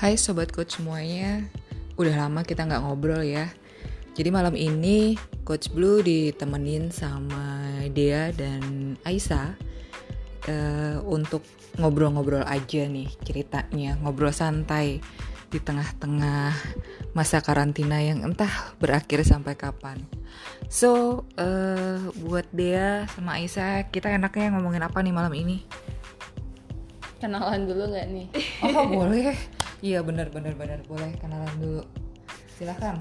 Hai sobat coach semuanya, udah lama kita nggak ngobrol ya. Jadi malam ini Coach Blue ditemenin sama Dea dan Aisyah uh, untuk ngobrol-ngobrol aja nih ceritanya, ngobrol santai di tengah-tengah masa karantina yang entah berakhir sampai kapan. So, uh, buat Dea sama Aisyah, kita enaknya ngomongin apa nih malam ini? Kenalan dulu nggak nih? Oh boleh. Iya benar benar benar boleh kenalan dulu. Silahkan.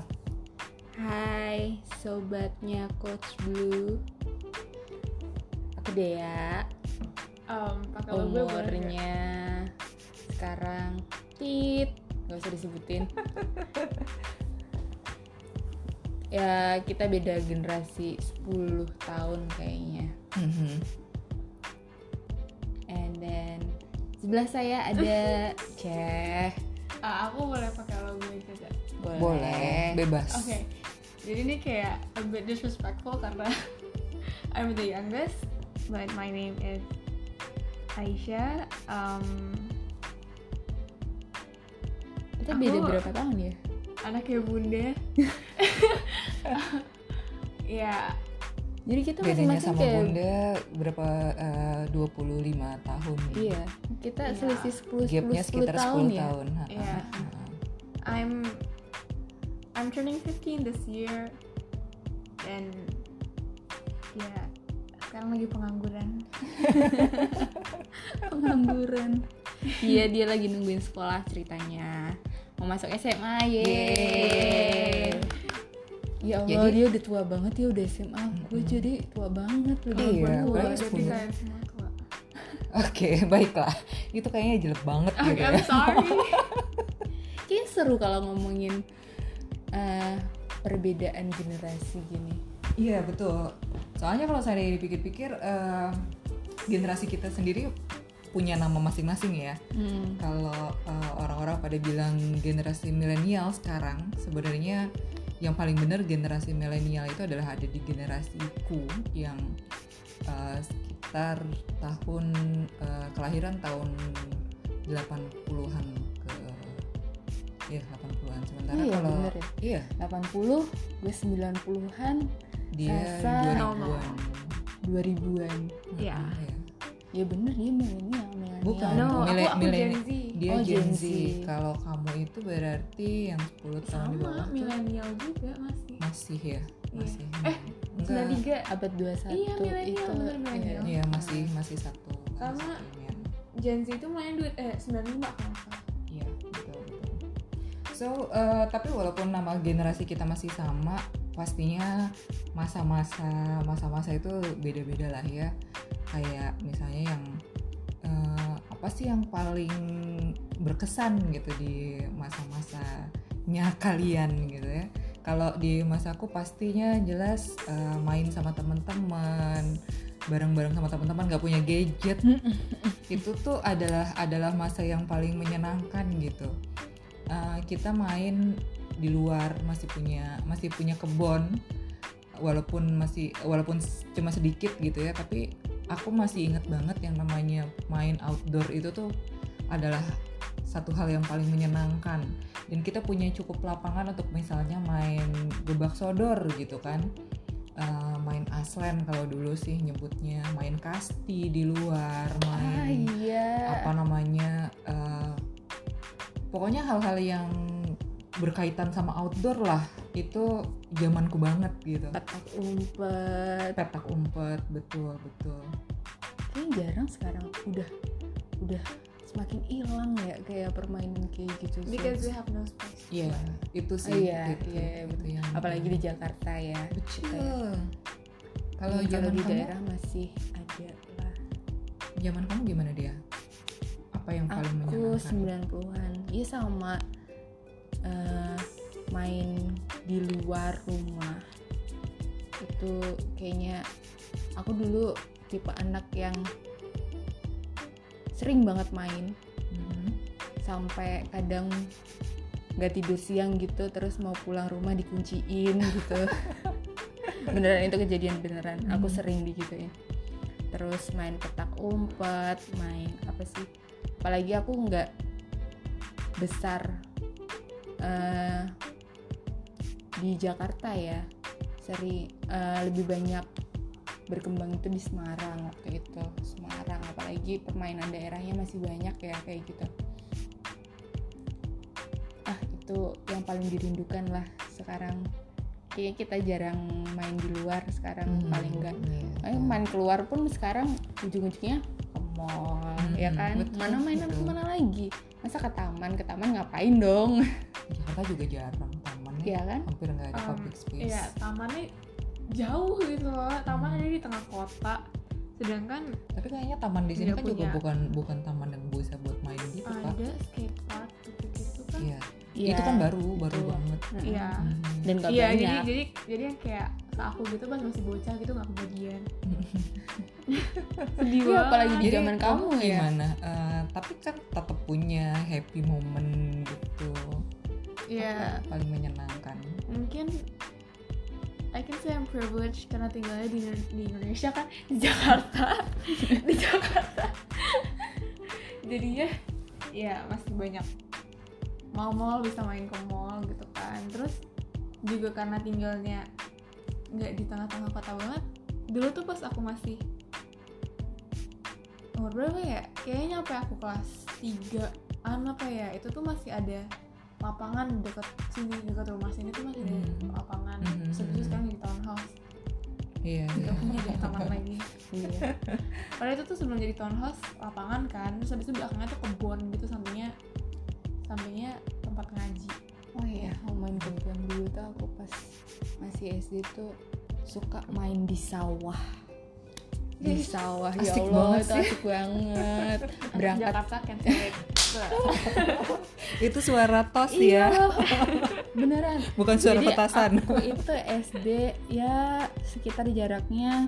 Hai, sobatnya Coach Blue. Aku Dea. Um? Umurnya sekarang tit, nggak usah disebutin. ya kita beda generasi 10 tahun kayaknya. Mhm. And then sebelah saya ada Ceh. Ah, aku boleh pakai logo itu gak? Boleh. Boleh, bebas. Oke. Jadi ini kayak a bit disrespectful karena I'm the youngest, but my name is Aisyah. Um, Kita Aku- beda berapa tahun ya? anaknya bunda. ya, Jadi kita masing-masing sama kayak Bunda berapa eh, 25 tahun. Iya, kita Iya. selisih 10 10, Gapnya 10 sekitar tahun 10 ya. tahun. Iya. I'm I'm turning 15 this year, and ya sekarang lagi pengangguran. Pengangguran. Iya, dia lagi nungguin sekolah ceritanya. Mau masuk SMA, yeay. Ya Allah, Jadi- dia udah tua banget ya udah SMA. Gue jadi tua banget udah Iya, tua. gue Jadi semua tua. Oke, baiklah. Itu kayaknya jelek banget Oke, gitu ya. I'm sorry. Kayaknya seru kalau ngomongin eh, perbedaan generasi gini. Iya, betul. Soalnya kalau saya dipikir-pikir eh, generasi kita sendiri punya nama masing-masing ya. Hmm. Kalau uh, orang-orang pada bilang generasi milenial sekarang, sebenarnya yang paling benar generasi milenial itu adalah ada di generasiku yang uh, sekitar tahun uh, kelahiran tahun 80-an ke ya 80-an. Sementara Iya, kalau bener ya. iya 80, gue 90-an, dia Sasa. 2000-an. 2000-an. Iya. Iya. Ya bener dia milenial. Bukan, No, aku- mile- aku mileni- Gen Z. Dia Oh, Gen Z. Z. Kalau kamu itu berarti yang 10 tahun di bawah Sama milenial juga masih. masih ya, masih. Eh, Enggak. 93 Abad 21 Iya, milenial, itu. bener, milenial. Iya, masih masih satu. Sama- inian. Gen Z itu mulai duit eh 95 kalau nggak salah. Iya, betul betul. So, eh, tapi walaupun nama generasi kita masih sama, pastinya masa-masa masa-masa itu beda-beda lah ya. Kayak misalnya yang apa sih yang paling berkesan gitu di masa-masanya kalian gitu ya. Kalau di masaku pastinya jelas eh, main sama teman-teman, bareng-bareng sama teman-teman nggak punya gadget. Itu tuh adalah adalah masa yang paling menyenangkan gitu. Uh, kita main di luar masih punya masih punya kebun walaupun masih walaupun cuma sedikit gitu ya tapi aku masih inget banget yang namanya main outdoor itu tuh adalah satu hal yang paling menyenangkan dan kita punya cukup lapangan untuk misalnya main gebak sodor gitu kan Uh, main aslen kalau dulu sih nyebutnya main kasti di luar Ah main iya. apa namanya eh, pokoknya hal-hal yang berkaitan sama outdoor lah itu zamanku banget gitu Petak umpet. petak umpet betul betul Kayaknya jarang sekarang. Udah udah semakin hilang ya kayak permainan kayak gitu. sih. Because we have no space. iya itu Oh, sih iya, gitu, iya, itu yang apalagi di Jakarta ya. betul kalau zaman di kamu daerah masih ada lah. zaman kamu gimana dia apa yang paling Aku menyenangkan 90-an. Iya sama eh, main di luar rumah. Itu kayaknya aku dulu tipe anak yang sering banget main Mhm. sampai kadang nggak tidur siang gitu terus mau pulang rumah dikunciin gitu beneran itu kejadian beneran aku Hmm. sering digituin terus main petak umpet main apa sih apalagi aku nggak besar eh, di Jakarta ya seri eh, lebih banyak berkembang itu di Semarang waktu itu. Semarang apalagi permainan daerahnya masih banyak ya kayak gitu. Ah itu yang paling dirindukan lah sekarang. Kayaknya kita jarang main di luar sekarang Hmm, paling enggak iya. Eh, main keluar pun sekarang ujung-ujungnya ke mall Hmm, ya kan? betul, mana mainan betul. ke mana lagi masa ke taman ke taman ngapain dong Jakarta juga jarang tamannya ya kan hampir nggak ada Um, public space Iya, tamannya jauh gitu loh. Taman ada di tengah kota. Sedangkan tapi kayaknya taman di sini kan juga punya. bukan bukan taman yang bisa buat main gitu ada skate kan. Iya. Iya, itu kan baru baru banget. Iya. Hmm. dan gak Iya, banyak. jadi jadi jadi yang kayak aku gitu pas masih bocah gitu nggak kebagian. Sedih Iya, apalagi di zaman kamu ya. Gimana? Eh, tapi kan tetap punya happy moment gitu. Iya, Apa yang paling menyenangkan. Mungkin I can say I'm privileged karena tinggalnya di, di Indonesia kan? Di Jakarta. Di Jakarta. Jadinya ya masih banyak mall-mall bisa main ke mall gitu kan. Terus juga karena tinggalnya nggak di tengah-tengah kota banget dulu tuh pas aku masih umur berapa ya? Kayaknya sampai aku kelas 3 an apa ya itu tuh masih ada lapangan dekat sini dekat rumah sini tuh masih ada Hmm. lapangan. Hmm. terus habis itu sekarang jadi townhouse. Iya nggak iya. punya jadi taman lagi. Iya. Padahal itu tuh sebelum jadi townhouse lapangan kan. Terus habis itu belakangnya tuh kebun gitu sampingnya sampingnya tempat ngaji. Oh iya. Mau main kebun dulu tuh aku pas masih SD tuh suka main di sawah. Di sawah ya asik Allah banget itu sih. asik banget. Berangkat. Jakarta it. itu suara tos iya. ya? Beneran. Bukan suara Jadi petasan. aku itu SD ya sekitar jaraknya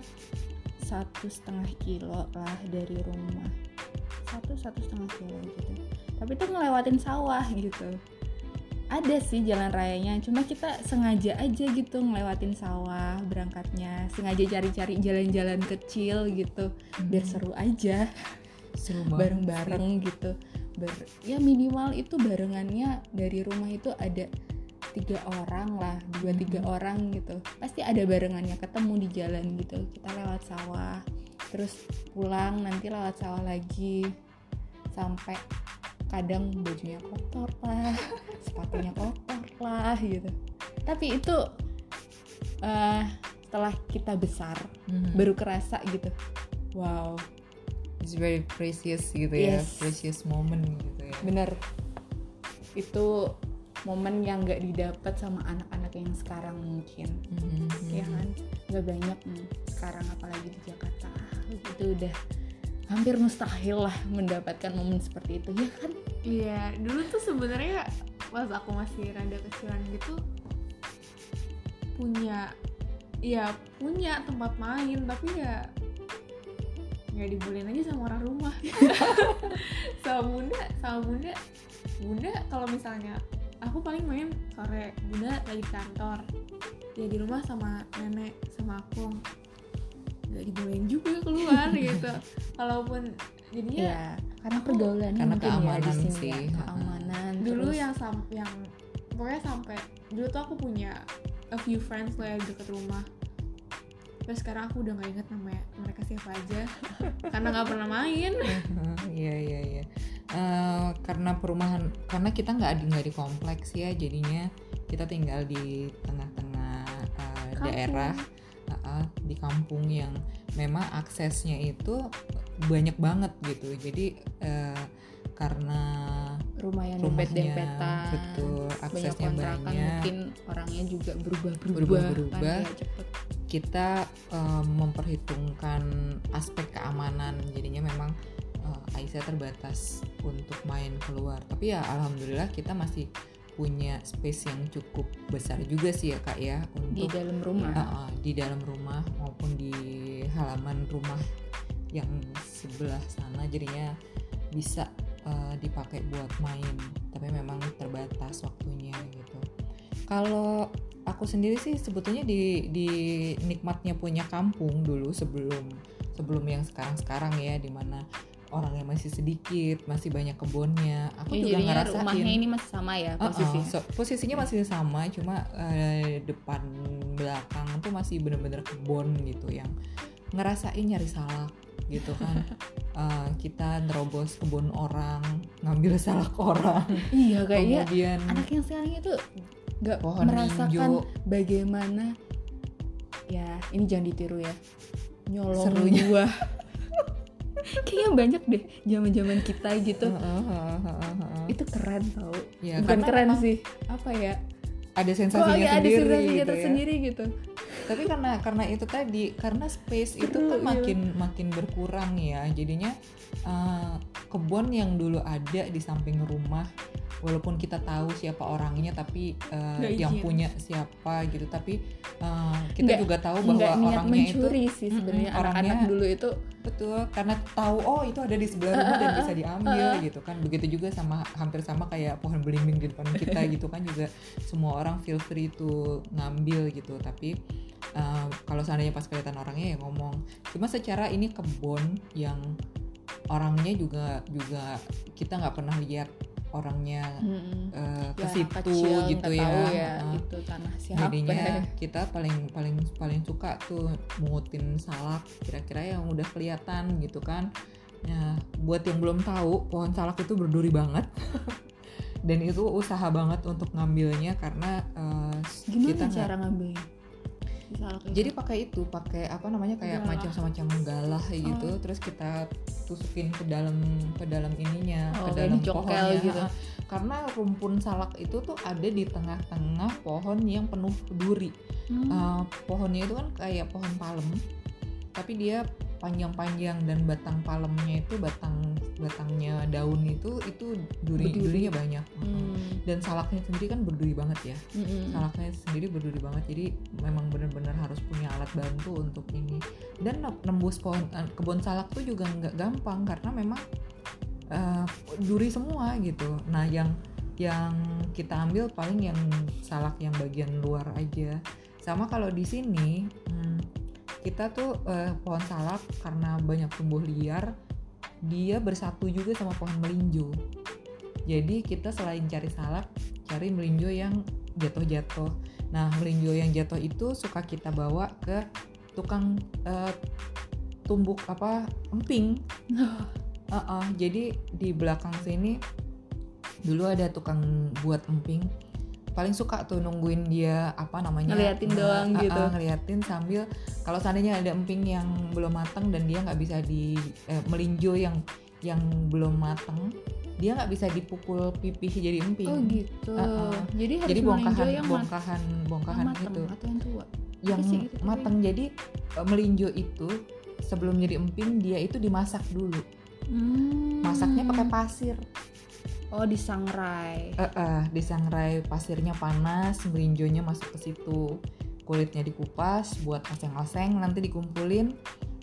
satu setengah kilo lah dari rumah. Satu satu setengah kilo gitu tapi itu ngelewatin sawah gitu. Ada sih jalan rayanya cuma kita sengaja aja gitu ngelewatin sawah berangkatnya. Sengaja cari-cari jalan-jalan kecil gitu biar seru aja. Seru bareng-bareng gitu. Ber- ya minimal itu barengannya dari rumah itu ada tiga orang lah dua tiga Mhm. orang gitu. Pasti ada barengannya ketemu di jalan gitu. Kita lewat sawah terus pulang nanti lewat sawah lagi. Sampai kadang bajunya kotor lah sepatunya kotor lah gitu. Tapi itu eh setelah kita besar Mhm. baru kerasa gitu. Wow it's very precious gitu ya Yes. precious moment gitu ya. Bener. Itu momen yang nggak didapat sama anak-anak yang sekarang mungkin. Mhm. ya kan? Nggak banyak nih sekarang apalagi di Jakarta. Itu udah hampir mustahil lah mendapatkan momen seperti itu ya kan? Iya dulu tuh sebenarnya pas aku masih rada kecilan gitu punya ya punya tempat main tapi ya nggak dibolehin aja sama orang rumah. Sama bunda sama bunda bunda kalau misalnya aku paling main sore bunda lagi di kantor ya di rumah sama nenek sama aku nggak dibolehin juga keluar gitu. Kalaupun jadinya ya karena pergaulan Karena ya keamanan sini sih, ya, keamanan dulu terus- yang sam yang pokoknya sampai dulu tuh aku punya a few friends lah yang deket rumah. Terus sekarang aku udah nggak inget namanya mereka siapa aja. Karena nggak pernah main. Iya iya iya. Eh, karena perumahan karena kita nggak di nggak di kompleks ya jadinya. Kita tinggal di tengah-tengah Kampung. daerah eh, di kampung yang memang aksesnya itu banyak banget gitu. Jadi eh, karena rumah yang rumahnya dempet-dempetan betul banyak aksesnya kontrakan banyak. mungkin orangnya juga berubah-berubah Berubah-berubah. kan ya, cepet. kita eh, memperhitungkan aspek keamanan jadinya memang eh, Aisyah terbatas untuk main keluar tapi ya alhamdulillah kita masih punya space yang cukup besar juga sih ya kak ya di untuk dalam rumah. Eh, eh, di dalam rumah maupun di halaman rumah yang sebelah sana jadinya bisa eh, dipakai buat main tapi memang terbatas waktunya gitu. Kalau aku sendiri sih sebetulnya di di nikmatnya punya kampung dulu sebelum sebelum yang sekarang sekarang ya di mana orangnya masih sedikit masih banyak kebunnya. Aku Ya, juga ngerasain rumahnya ini masih sama ya posisinya so- posisinya masih sama cuma eh, depan belakang tuh masih bener-bener kebun gitu yang ngerasain nyari salak gitu kan. Eh, kita nerobos kebun orang ngambil salak orang. Iya kayaknya kemudian anak yang sekarang itu nggak pohon merasakan hijau. bagaimana ya ini jangan ditiru ya nyolong Serunya. buah kayaknya banyak deh zaman-zaman kita gitu. Itu keren tau. Ya, bukan keren sih. apa ya ada sensasinya ada sendiri sensasinya gitu ya. tersendiri gitu. Tapi karena karena itu tadi karena space itu Seru, kan iya. makin makin berkurang ya. Jadinya eh, kebun yang dulu ada di samping rumah walaupun kita tahu siapa orangnya tapi Nggak yang izin. punya siapa gitu. Tapi eh, kita Nggak- juga tahu bahwa niat orangnya itu sih sebenarnya. Anak-anak orangnya- dulu itu betul karena tahu oh itu ada di sebelah rumah dan bisa diambil uh. gitu kan. Begitu juga sama hampir sama kayak pohon belimbing di depan kita gitu kan. Juga semua orang feel free to ngambil gitu. Tapi uh, kalau seandainya pas kelihatan orangnya ya ngomong. Cuma secara ini kebun yang orangnya juga juga kita nggak pernah lihat orangnya mm-mm. uh, ke ya situ kecil gitu ya, ya Uh, itu tanah siapa jadinya kita paling paling paling suka tuh mungutin salak kira-kira yang udah kelihatan gitu kan. Nah buat yang belum tahu pohon salak itu berduri banget. Dan itu usaha banget untuk ngambilnya karena eh, gimana kita cara ngambilnya? Jadi pakai itu pakai apa namanya kayak macam semacam galah gitu Oh. terus kita tusukin ke dalam ke dalam ininya Oh, ke dalam pohonnya gitu. Karena rumpun salak itu tuh ada di tengah-tengah pohon yang penuh duri Hmm. Uh, pohonnya itu kan kayak pohon palem tapi dia panjang-panjang dan batang palemnya itu batang batangnya daun itu itu duri Berduri. durinya banyak. Hmm. dan salaknya sendiri kan berduri banget ya. Mm-mm. salaknya sendiri berduri banget. Jadi memang benar-benar harus punya alat bantu untuk ini. Dan ne- nembus pohon eh, kebun salak tuh juga nggak gampang karena memang eh, duri semua gitu. Nah yang yang kita ambil paling yang salak yang bagian luar aja. Sama kalau di sini hmm, kita tuh eh, pohon salak karena banyak tumbuh liar dia bersatu juga sama pohon melinjo. Jadi kita selain cari salak cari melinjo yang jatuh-jatuh. Nah melinjo yang jatuh itu suka kita bawa ke tukang eh, tumbuk apa emping. Uh-uh, jadi di belakang sini dulu ada tukang buat emping paling suka tuh nungguin dia apa namanya Ngeliatin doang uh-uh, gitu. ngeliatin sambil kalau seandainya ada emping yang belum matang dan dia nggak bisa di eh, melinjo yang yang belum matang dia nggak bisa dipukul pipih jadi emping. Oh gitu. Uh-uh. jadi harus jadi bongkahan yang bongkahan bongkahan matang gitu. atau yang tua? Yang sih gitu, tapi- matang jadi eh, melinjo itu sebelum jadi emping dia itu dimasak dulu. Hmm. masaknya pakai pasir oh disangrai Eh, eh, disangrai pasirnya panas melinjonya masuk ke situ. Kulitnya dikupas buat oseng-oseng nanti dikumpulin.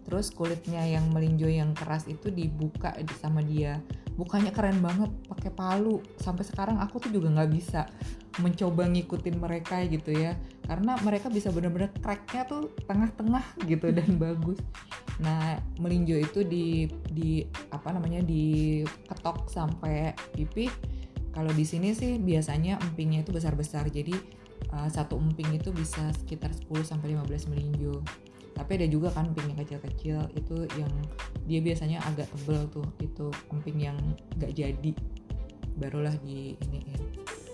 Terus kulitnya yang melinjo yang keras itu dibuka di- sama dia. Bukanya keren banget pakai palu. Sampai sekarang aku tuh juga nggak bisa mencoba ngikutin mereka gitu ya. Karena mereka bisa bener-bener cracknya tuh tengah-tengah gitu dan bagus. Nah melinjo itu di di apa namanya diketok sampai pipih kalau di sini sih biasanya empingnya itu besar-besar. Jadi uh, satu emping itu bisa sekitar 10 sampai 15 melinjo. Tapi ada juga kan emping yang kecil-kecil itu yang dia biasanya agak tebel tuh. Itu emping yang nggak jadi. Barulah di iniin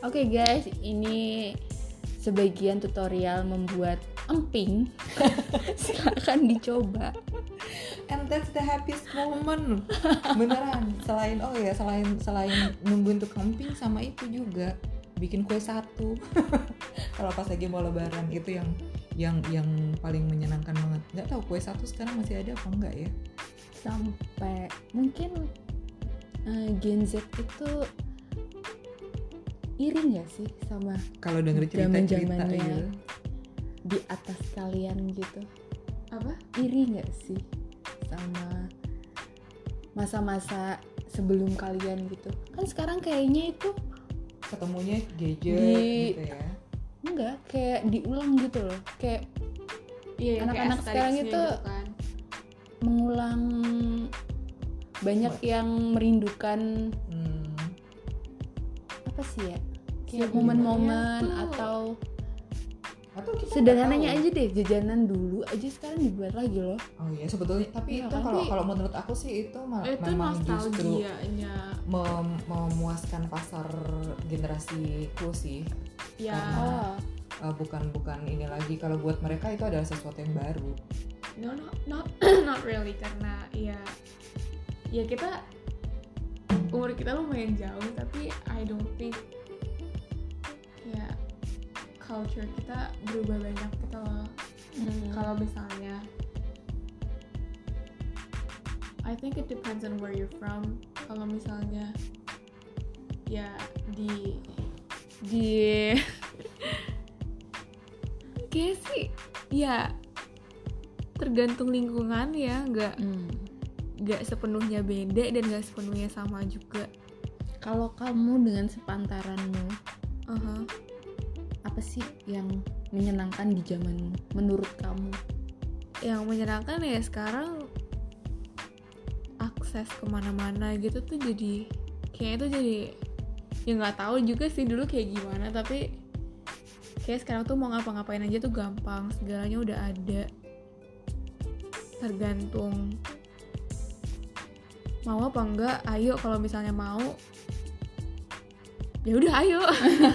Oke guys, ini sebagian tutorial membuat emping. Silakan dicoba. and that's the happiest moment. Beneran. Selain oh ya selain selain tukang emping sama itu juga bikin kue satu. Kalau pas lagi mau lebaran itu yang yang yang paling menyenangkan banget. Nggak tahu kue satu sekarang masih ada apa enggak ya? Sampai mungkin eh, Gen Z itu iri nggak sih sama kalau denger cerita cerita gitu di atas kalian gitu? apa Iri nggak sih sama masa-masa sebelum kalian gitu? Kan sekarang kayaknya itu ketemunya gadget Di- gitu ya enggak kayak diulang gitu loh. Kayak iya kayak Anak-anak sekarang itu- gitu kan. mengulang banyak yang merindukan Hmm, sih ya? Kayak momen-momen atau atau kita sederhananya aja deh jajanan dulu aja sekarang dibuat lagi loh. Oh iya sebetulnya tapi Iya, itu kan? kalau kalau menurut aku sih itu ma- itu memang justru mem- memuaskan pasar generasiku sih. Ya. Karena- Uh, bukan bukan ini lagi. Kalau buat mereka itu adalah sesuatu yang baru. No no not not really. Karena ya ya kita umur kita lumayan jauh tapi I don't think ya culture kita berubah banyak gitu loh. Kalau misalnya I think it depends on where you're from. Kalau misalnya ya di di kayak sih ya tergantung lingkungan ya nggak Hmm. Nggak sepenuhnya beda dan nggak sepenuhnya sama juga. Kalau kamu dengan sepantaranmu Aha. apa sih yang menyenangkan di zamanmu menurut kamu? Yang menyenangkan ya sekarang akses ke mana-mana gitu tuh jadi kayak itu jadi ya nggak tahu juga sih dulu kayak gimana tapi kayak sekarang tuh mau ngapa-ngapain aja tuh gampang segalanya udah ada. Tergantung mau apa enggak ayo kalau misalnya mau. Ya udah ayo.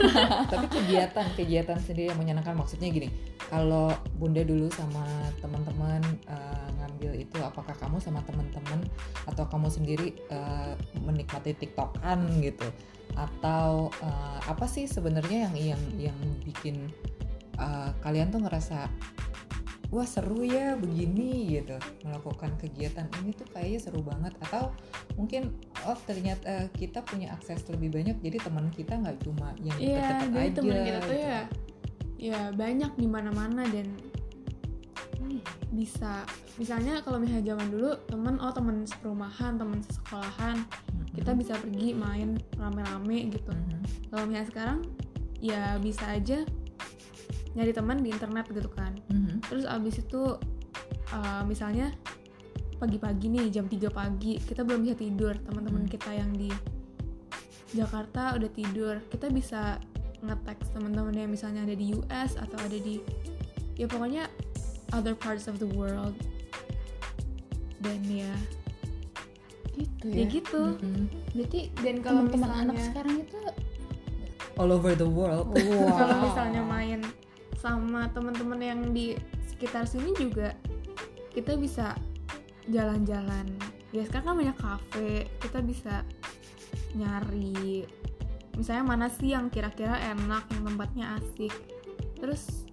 Tapi kegiatan kegiatan sendiri yang menyenangkan maksudnya gini kalau bunda dulu sama teman-teman eh, ngambil itu apakah kamu sama teman-teman atau kamu sendiri eh, menikmati tiktokan gitu? Atau eh, apa sih sebenarnya yang yang yang bikin eh, kalian tuh ngerasa wah seru ya begini gitu melakukan kegiatan ini tuh kayaknya seru banget atau mungkin oh ternyata eh, kita punya akses lebih banyak jadi teman kita nggak cuma yang Iya, deket-deket aja temen kita tuh gitu. ya ya banyak di mana-mana dan bisa misalnya kalau misalnya zaman dulu temen oh temen perumahan temen sekolahan Mhm. kita bisa pergi main rame-rame gitu Mhm. kalau misalnya sekarang ya bisa aja nyari teman di internet gitu kan. Mhm. terus abis itu uh, misalnya pagi-pagi nih jam 3 pagi kita belum bisa tidur. Teman-teman Hmm. kita yang di Jakarta udah tidur. Kita bisa nge-text teman-teman yang misalnya ada di US atau ada di ya pokoknya other parts of the world. Dan ya gitu ya ya? gitu. Mhm. berarti dan kalau teman-teman anak sekarang itu all over the world. Kalau misalnya main sama teman-teman yang di sekitar sini juga kita bisa jalan-jalan. Ya sekarang kan banyak kafe kita bisa nyari misalnya mana sih yang kira-kira enak yang tempatnya asik. Terus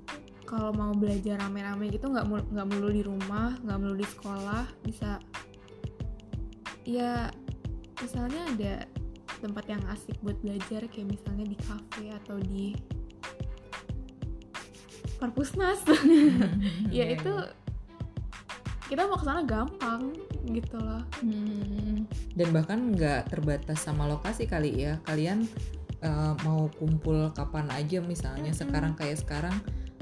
kalau mau belajar rame-rame gitu nggak nggak melulu di rumah nggak melulu di sekolah bisa ya misalnya ada tempat yang asik buat belajar kayak misalnya di kafe atau di perpusnas. Ya itu kita mau ke sana gampang gitu loh. Hmm, dan bahkan nggak terbatas sama lokasi kali ya. Kalian eh, mau kumpul kapan aja misalnya Mm-mm. sekarang kayak sekarang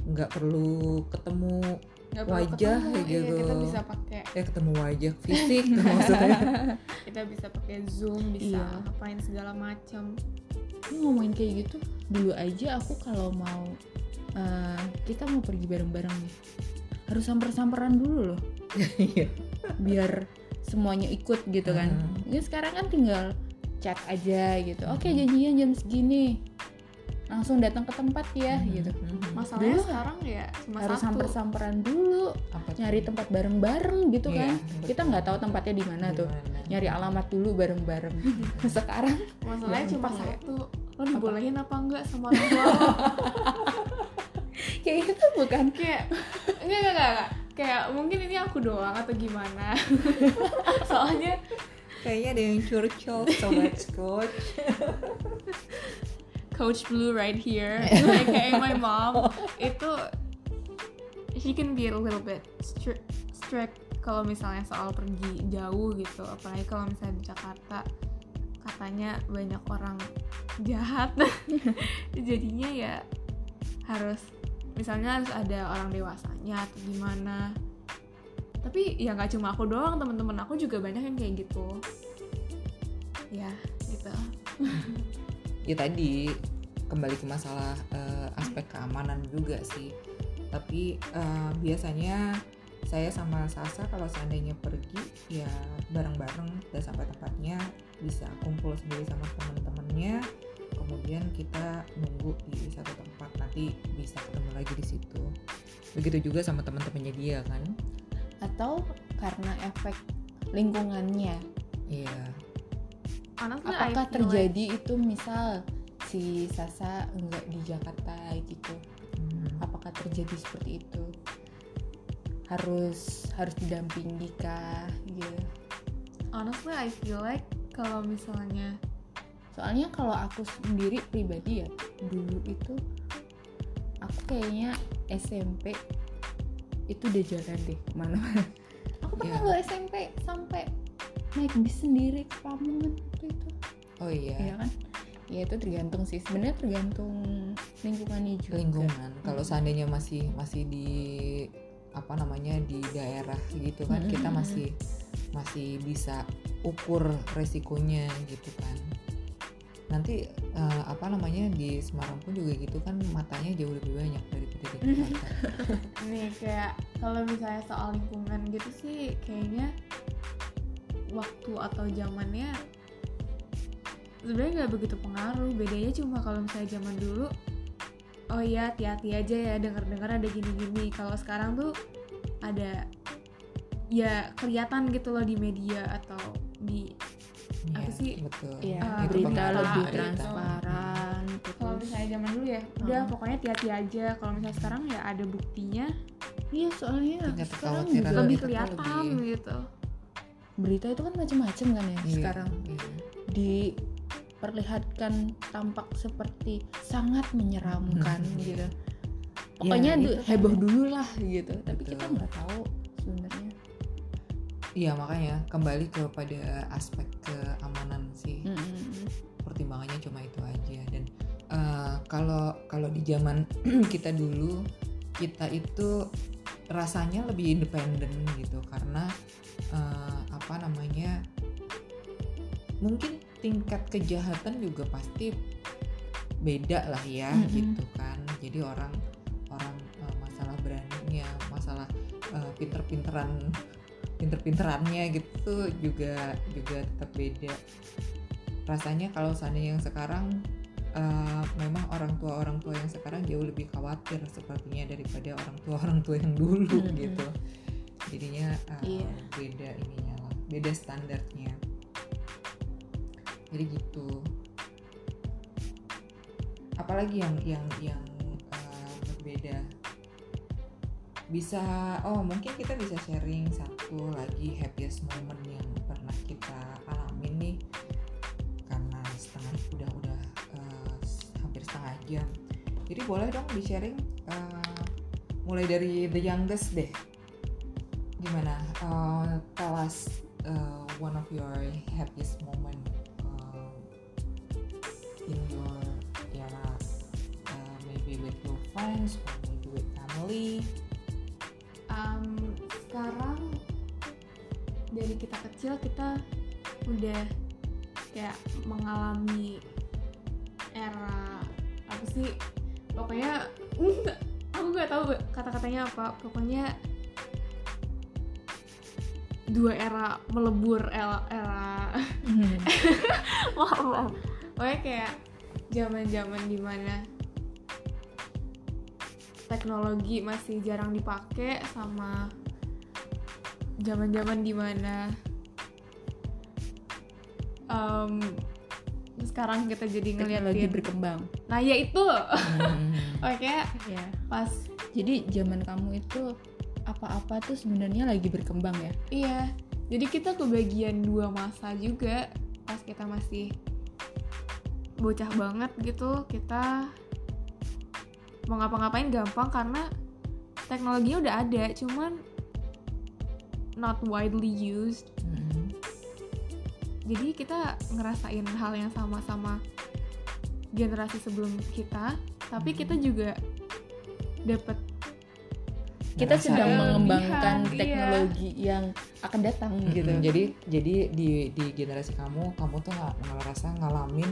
nggak perlu ketemu Nggak Wajah ketemu, kayak iya, gitu. kita bisa pakai eh ketemu wajah fisik maksudnya. Kita bisa pakai zoom bisa Iya. ngapain segala macam. Ini ngomongin kayak gitu dulu aja aku kalau mau eh, kita mau pergi bareng-bareng nih. Harus samper-samperan dulu loh. Iya. biar semuanya ikut gitu kan. Hmm. ya sekarang kan tinggal chat aja gitu. Oke Hmm. janjian jam segini. Langsung datang ke tempat ya gitu. Mhm. masalahnya Dulu sekarang ya cuma harus satu. samper-samperan dulu. Apa tuh? nyari tempat bareng-bareng gitu Iya, kan. betul. kita nggak tahu tempatnya di mana tuh. Nyari alamat dulu bareng-bareng. Sekarang masalahnya cuma ya. satu. Lo dibolehin apa enggak sama orang tua lo kayak gitu bukan? Kayak enggak enggak enggak kayak mungkin ini aku doang atau gimana? Soalnya kayaknya ada yang curcol sobat coach Coach Blue right here, aka my mom, itu she can be a little bit strict, strict kalau misalnya soal pergi jauh gitu, apalagi kalau misalnya di Jakarta katanya banyak orang jahat, jadinya ya harus misalnya harus ada orang dewasanya atau gimana. Tapi ya nggak cuma aku doang teman-teman aku juga banyak yang kayak gitu. Ya gitu. Ya tadi kembali ke masalah uh, aspek keamanan juga sih. Tapi uh, biasanya saya sama Sasa kalau seandainya pergi ya bareng-bareng udah sampai tempatnya bisa kumpul sendiri sama teman-temannya kemudian kita nunggu di satu tempat nanti bisa ketemu lagi di situ. Begitu juga sama teman-temannya dia kan? Atau karena efek lingkungannya. Iya. Honestly I apakah feel like- terjadi itu misal si Sasa enggak di Jakarta gitu? Hmm. apakah terjadi seperti itu? Harus harus didampingi kah? Gitu honestly I feel like kalau misalnya soalnya kalau aku sendiri pribadi ya dulu itu aku kayaknya SMP itu udah jalan deh ke mana-mana. Aku pernah Iya. loh SMP sampai naik bis sendiri ke Lamongan waktu itu. Oh iya. Iya kan? Ya itu tergantung sih. Sebenarnya tergantung lingkungannya juga. Lingkungan. Kalau Mm. seandainya masih masih di apa namanya di daerah gitu kan kita Mm-mm. masih masih bisa ukur resikonya gitu kan nanti eh, apa namanya di Semarang pun juga gitu kan matanya jauh lebih banyak daripada di Jakarta nih kayak kalau misalnya soal lingkungan gitu sih kayaknya waktu atau zamannya sebenarnya nggak begitu pengaruh. Bedanya cuma kalau misalnya zaman dulu oh iya hati-hati aja ya denger-dengar ada gini-gini. Kalau sekarang tuh ada ya kelihatan gitu loh di media atau di Apa Iya, sih? betul Iya, Ah, Itu berita lebih berita. transparan kalau terus misalnya zaman dulu ya udah Hmm. pokoknya hati-hati aja kalau misalnya sekarang ya ada buktinya iya soalnya Tingkat sekarang juga lebih kelihatan lebih- gitu berita itu kan macam-macam kan ya Iya, sekarang iya. diperlihatkan tampak seperti sangat menyeramkan Hmm. gitu pokoknya itu du- kan. heboh dulu lah gitu tapi Betul. kita nggak tahu Iya makanya kembali kepada aspek keamanan sih Mm-mm. pertimbangannya cuma itu aja dan eh, kalau kalau di zaman kita dulu kita itu rasanya lebih independen gitu karena eh, apa namanya mungkin tingkat kejahatan juga pasti beda lah ya Mm-mm. gitu kan jadi orang orang eh, masalah beraninya masalah eh, pinter-pinteran pinter-pinterannya gitu juga juga tetap beda. Rasanya kalau seandainya yang sekarang eh, memang orang tua orang tua yang sekarang jauh lebih khawatir sepertinya daripada orang tua orang tua yang dulu Mm-mm. gitu. Jadinya eh, Iya. beda ininya lah beda standarnya. Jadi gitu. Apalagi yang yang yang eh, berbeda bisa oh mungkin kita bisa sharing satu lagi happiest moment yang pernah kita alami nih. Karena setengah udah udah s- hampir setengah jam. Jadi boleh dong di sharing eh, mulai dari the youngest deh. Gimana? Eh, tell us eh, one of your happiest moment eh, in your era uh, maybe with your friends or maybe with family. Am, sekarang dari kita kecil kita udah kayak mengalami era apa sih? Pokoknya aku nggak tahu kata-katanya apa. Pokoknya dua era melebur era, era maaf maaf. Pokoknya kayak zaman-zaman di mana teknologi masih jarang dipakai sama zaman-zaman di mana em, sekarang kita jadi teknologi ngeliatin berkembang. Nah ya itu. Hmm. oke. Ya pas jadi zaman kamu itu apa-apa tuh sebenarnya lagi berkembang ya? Iya. Jadi kita kebagian dua masa juga pas kita masih bocah banget gitu kita mau ngapa-ngapain gampang karena teknologinya udah ada. Cuman not widely used Hmm. jadi kita ngerasain hal yang sama sama generasi sebelum kita tapi Hmm. kita juga dapat kita Ngerasa sedang mengembangkan iya. teknologi yang akan datang gitu Mm-mm. Jadi jadi di di generasi kamu kamu tuh nggak ngerasa ngalamin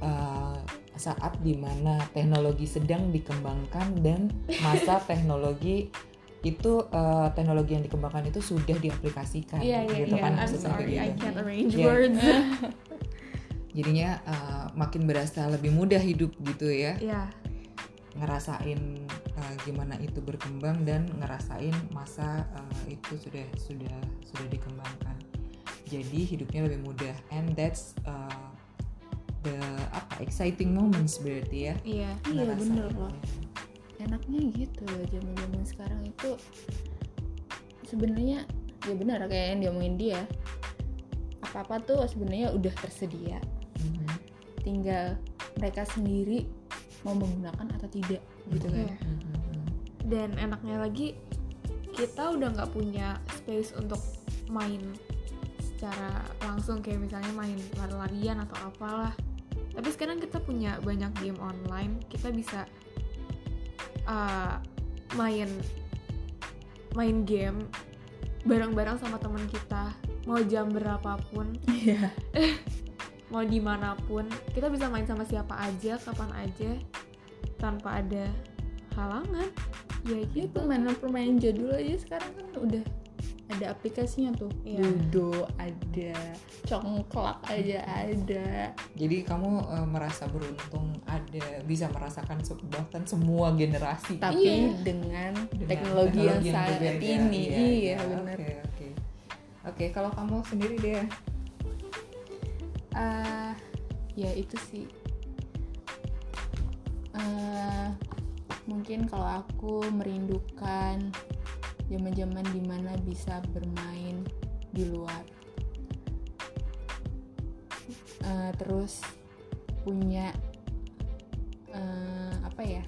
uh, saat di mana teknologi sedang dikembangkan dan masa teknologi itu uh, teknologi yang dikembangkan itu sudah diaplikasikan Iya iya gitu iya. kan I'm maksudnya sorry, kayak I gitu. can't arrange Iya. words. Jadinya uh, makin berasa lebih mudah hidup gitu ya Iya. ngerasain uh, gimana itu berkembang dan ngerasain masa uh, itu sudah sudah sudah dikembangkan jadi hidupnya lebih mudah and that's uh, the apa exciting moments berarti ya Iya. Iya, ngerasain. bener loh. Enaknya gitu loh zaman zaman sekarang itu sebenarnya ya benar kayak yang diomongin dia apa apa tuh sebenarnya udah tersedia Mhm. tinggal mereka sendiri mau menggunakan atau tidak gitu kan Iya. Mhm. Dan enaknya lagi kita udah nggak punya space untuk main secara langsung kayak misalnya main lari-larian atau apalah. Tapi sekarang kita punya banyak game online, kita bisa uh, main main game bareng-bareng sama teman kita. Mau jam berapapun. Iya. Mau di mana pun. Kita bisa main sama siapa aja kapan aja tanpa ada halangan. Ya gitu. Permainan-permainan jadul aja sekarang kan udah ada aplikasinya tuh. Iya. Ludo ada. Congklak aja ada. Jadi kamu uh, merasa beruntung ada bisa merasakan se- bahkan semua generasi. Tapi Iya. dengan, dengan teknologi, yang saat berbeda. ini. Iya, iya, iya, benar oke oke. Oke kalau kamu sendiri deh. Ah, ya itu sih. Eh, mungkin kalau aku merindukan zaman-zaman di mana bisa bermain di luar Eh, terus punya eh, apa ya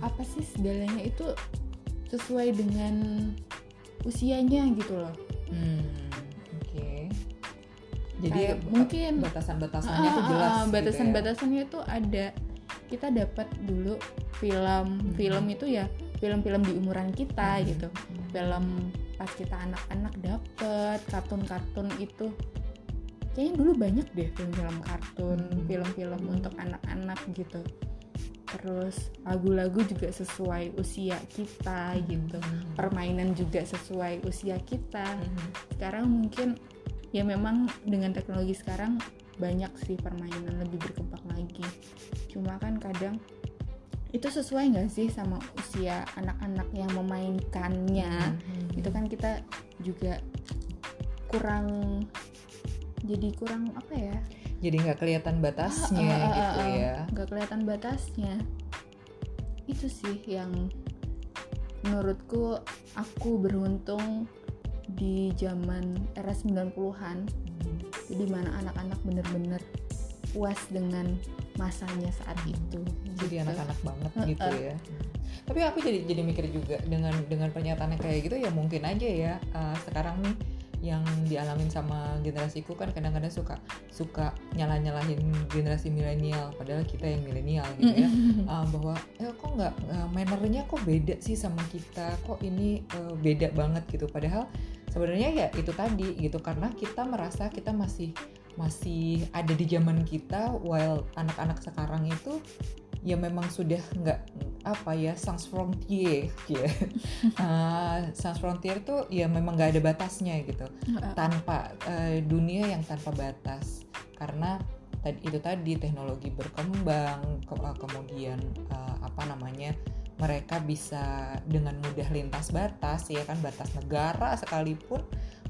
apa sih segalanya itu sesuai dengan usianya gitu loh Hmm, oke. Jadi Kayak mungkin batasan-batasannya Ah, ah, jelas. ah, gitu ya. batasan-batasannya itu ada kita dapat dulu film Hmm. film itu ya film-film di umuran kita Hmm. gitu film pas kita anak-anak dapet kartun-kartun itu kayaknya dulu banyak deh film-film kartun Hmm. film-film untuk anak-anak gitu terus lagu-lagu juga sesuai usia kita gitu Hmm. permainan juga sesuai usia kita Hmm. sekarang mungkin ya memang dengan teknologi sekarang banyak sih permainan lebih berkembang lagi cuma kan kadang itu sesuai nggak sih sama usia anak-anak yang memainkannya? Hmm. itu kan kita juga kurang jadi kurang apa ya? Jadi nggak kelihatan batasnya Ah, ah, ah, gitu ah, ya. nggak kelihatan batasnya. Itu sih yang menurutku aku beruntung di zaman era 90-an di mana anak-anak bener-bener puas dengan masanya saat itu Jadi gitu. anak-anak banget Heeh. gitu ya. Tapi aku jadi jadi mikir juga dengan dengan pernyataan yang kayak gitu ya mungkin aja ya uh, sekarang nih yang dialamin sama generasiku kan kadang-kadang suka suka nyalah-nyalahin generasi milenial padahal kita yang milenial gitu ya. uh, bahwa eh, kok nggak uh, mannernya kok beda sih sama kita kok ini uh, beda banget gitu padahal sebenarnya ya itu tadi gitu karena kita merasa kita masih masih ada di zaman kita while anak-anak sekarang itu ya memang sudah nggak apa ya sans frontier ya. Uh, sans frontier tuh ya memang nggak ada batasnya gitu. Tanpa eh, dunia yang tanpa batas. Karena tadi itu tadi teknologi berkembang ke- eh, kemudian eh, apa namanya mereka bisa dengan mudah lintas batas ya kan batas negara sekalipun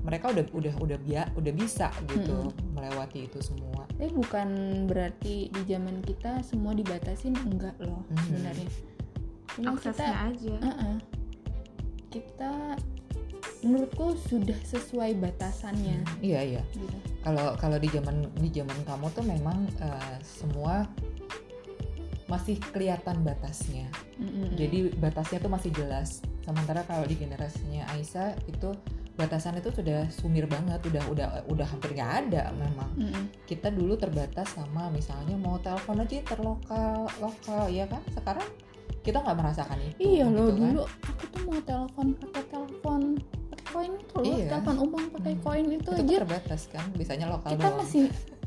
mereka udah udah udah bia, udah bisa gitu melewati itu semua. Tapi bukan berarti di zaman kita semua dibatasin enggak loh Mhm. sebenarnya. Cuma aksesnya kita aja. Uh-uh. kita menurutku sudah sesuai batasannya. Iya iya. Gitu. Kalau kalau di zaman di zaman kamu tuh memang eh, semua masih kelihatan batasnya. Mm-mm. jadi batasnya tuh masih jelas. Sementara kalau di generasinya Aisyah itu batasan itu sudah sumir banget udah udah udah hampir nggak ada memang Mm-mm. kita dulu terbatas sama misalnya mau telepon aja terlokal lokal ya kan sekarang kita nggak merasakan itu iya loh gitu kan. dulu aku tuh mau telepon pakai telepon pakai koin itu loh Iya. telepon umum pakai Hmm. koin itu itu kan aja terbatas kan bisanya lokal kita doang masih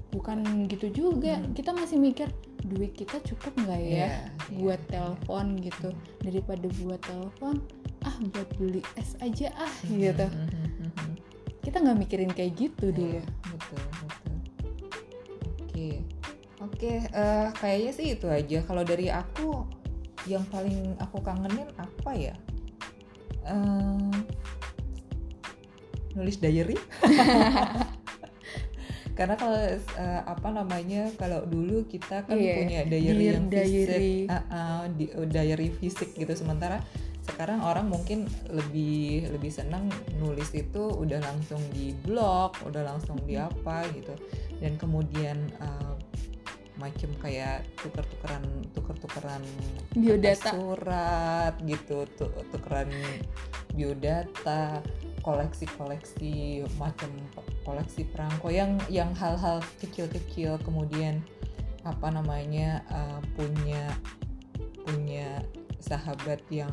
bukan gitu juga Hmm. kita masih mikir duit kita cukup nggak ya Iya, buat iya, telepon gitu daripada buat telepon ah buat beli es aja ah iya. gitu. mhm, mhm. kita nggak mikirin kayak gitu dulu Iya, betul betul. Oke. Oke eh, kayaknya sih itu aja. Kalau dari aku yang paling aku kangenin apa ya? Eh, nulis diary. Karena kalau eh, apa namanya kalau dulu kita kan Iya, punya diary dear yang diary. fisik ah, ah, di- diary fisik gitu. Sementara sekarang orang mungkin lebih lebih senang nulis itu udah langsung di blog udah langsung di apa gitu. Dan kemudian eh, macem kayak tuker-tukeran tuker-tukeran biodata. surat gitu tu- tukeran biodata koleksi-koleksi macam koleksi perangko yang yang hal-hal kecil-kecil kemudian apa namanya uh, punya punya sahabat yang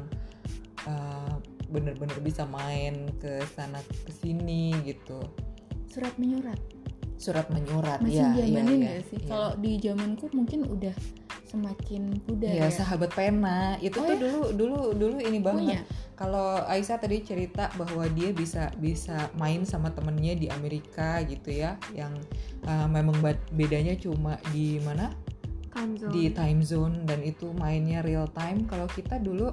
uh, bener-bener bisa main ke sana ke sini gitu. Surat menyurat? Surat menyurat masih ya, ya, ya, nggak sih? ya. kalau di zamanku mungkin udah semakin pudar Iya, ya. sahabat pena. Itu Oh tuh ya? dulu dulu dulu ini banget. Punya? Kalau Aisyah tadi cerita bahwa dia bisa bisa main sama temennya di Amerika gitu ya yang uh, memang bedanya cuma di mana? Time zone. di time zone dan itu mainnya real time. Kalau kita dulu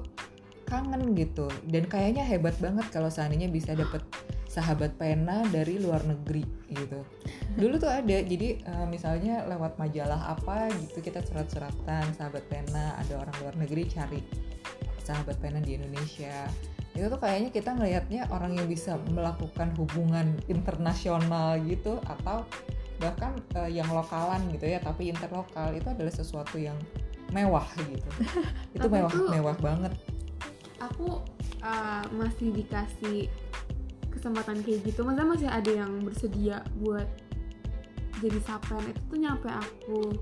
kangen gitu. Dan kayaknya hebat banget kalau seandainya bisa dapet sahabat pena dari luar negeri gitu. Dulu tuh ada jadi uh, misalnya lewat majalah apa gitu kita surat-suratan sahabat pena ada orang luar negeri cari sahabat pena di Indonesia. Itu tuh kayaknya kita ngelihatnya orang yang bisa melakukan hubungan internasional gitu atau bahkan eh, yang lokalan gitu ya tapi interlokal itu adalah sesuatu yang mewah gitu. Itu mewah tuh- mewah banget aku uh, masih dikasih kesempatan kayak gitu. Masa masih ada yang bersedia buat jadi sapen itu tuh nyampe aku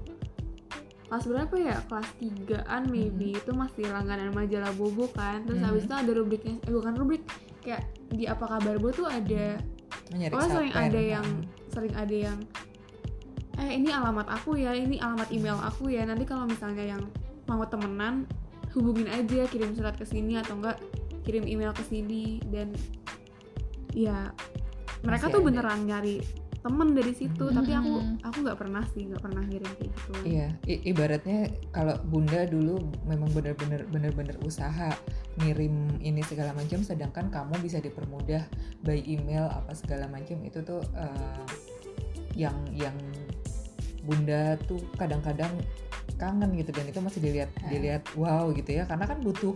kelas berapa ya? Kelas 3an maybe. Itu masih langganan majalah bobo kan. Terus Mhm. habis itu ada rubriknya eh bukan rubrik kayak di apa kabar bo tuh ada menyari oh sering ada yang sering ada yang eh ini alamat aku ya ini alamat email aku ya. Nanti kalau misalnya yang mau temenan hubungin aja kirim surat ke sini atau enggak kirim email ke sini dan ya mereka Masih tuh ada. beneran nyari temen dari situ Mhm. tapi aku aku nggak pernah sih nggak pernah ngirim kayak gitu Iya, i- ibaratnya kalau bunda dulu memang benar-benar benar-benar usaha ngirim ini segala macam, sedangkan kamu bisa dipermudah by email apa segala macam itu tuh eh, yang yang bunda tuh kadang-kadang kangen gitu dan itu masih dilihat Ah. dilihat wow gitu ya. Karena kan butuh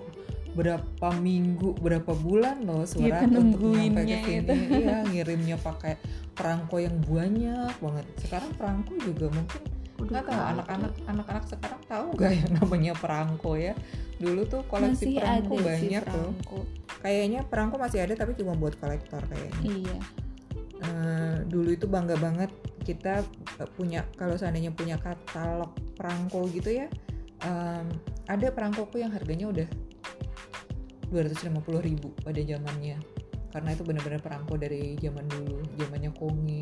berapa minggu berapa bulan loh surat Kita untuk nyampe ke sini. itu. iya ngirimnya pakai perangko yang banyak banget. Sekarang perangko juga mungkin nggak tahu anak-anak anak-anak sekarang tahu nggak yang namanya perangko ya? Dulu tuh koleksi masih perangko ada sih banyak loh perangko. kayaknya perangko masih ada tapi cuma buat kolektor kayaknya. Iya. Eh, dulu itu bangga banget kita eh, punya kalau seandainya punya katalog perangko gitu ya em, ada perangkoku yang harganya udah 250.000 ribu pada zamannya. Karena itu benar-benar perangko dari zaman dulu zamannya kongi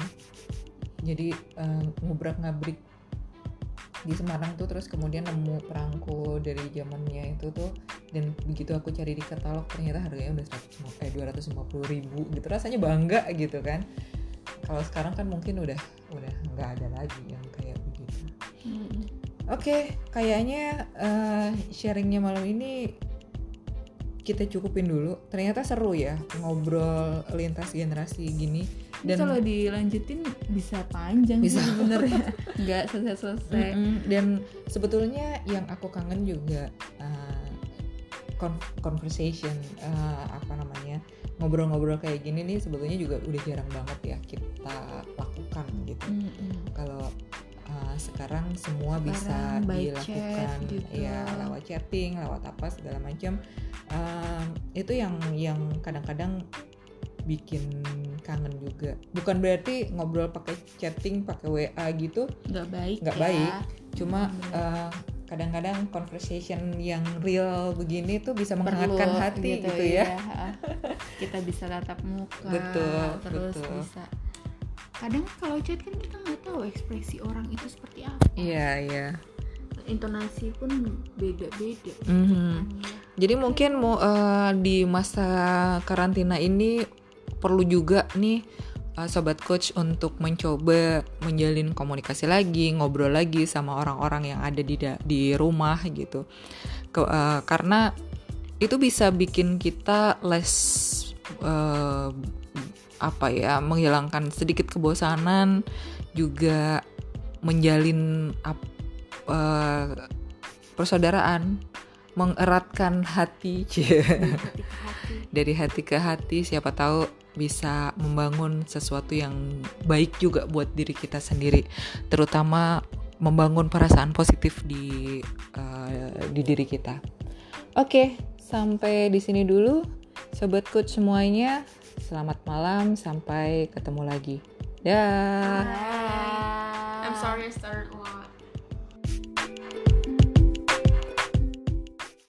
jadi em, ngubrak ngabrik di Semarang tuh terus kemudian nemu perangko dari zamannya itu tuh dan begitu aku cari di katalog ternyata harganya udah 150 eh 250 ribu gitu. Rasanya bangga gitu kan kalau sekarang kan mungkin udah udah nggak ada lagi yang kayak begitu Mm. Oke, kayaknya eh, sharingnya malam ini kita cukupin dulu. Ternyata seru ya ngobrol lintas generasi gini. Dan kalau dilanjutin bisa panjang Bisa. sih sebenarnya nggak selesai-selesai Mm-mm. dan sebetulnya yang aku kangen juga con- conversation eh, apa namanya ngobrol-ngobrol kayak gini nih sebetulnya juga udah jarang banget ya kita lakukan gitu. Mm-mm. kalau uh, sekarang semua bisa Sekarang by dilakukan chat gitu. ya lewat chatting lewat apa segala macam Um, itu yang yang kadang-kadang bikin kangen juga bukan berarti ngobrol pakai chatting pakai WA gitu nggak baik Nggak ya. baik. cuma Hmm. uh, kadang-kadang conversation yang real begini tuh bisa Perlu menghangatkan hati gitu, ya. iya. kita bisa tatap muka Betul, terus betul. bisa kadang kalau chat kan kita nggak tahu ekspresi orang itu seperti apa Iya, iya. intonasi pun beda-beda Mhm. Jadi mungkin mau eh, di masa karantina ini perlu juga nih eh, sobat coach untuk mencoba menjalin komunikasi lagi, ngobrol lagi sama orang-orang yang ada di di rumah gitu. Ke- eh, karena itu bisa bikin kita less eh, apa ya, menghilangkan sedikit kebosanan, juga menjalin eh, persaudaraan, mengeratkan hati. cie hati ke hati. Dari hati ke hati siapa tahu bisa membangun sesuatu yang baik juga buat diri kita sendiri. Terutama membangun perasaan positif di eh, di diri kita. Oke sampai di sini dulu sobat coach semuanya. Selamat malam sampai ketemu lagi. Dah. I'm sorry I started a lot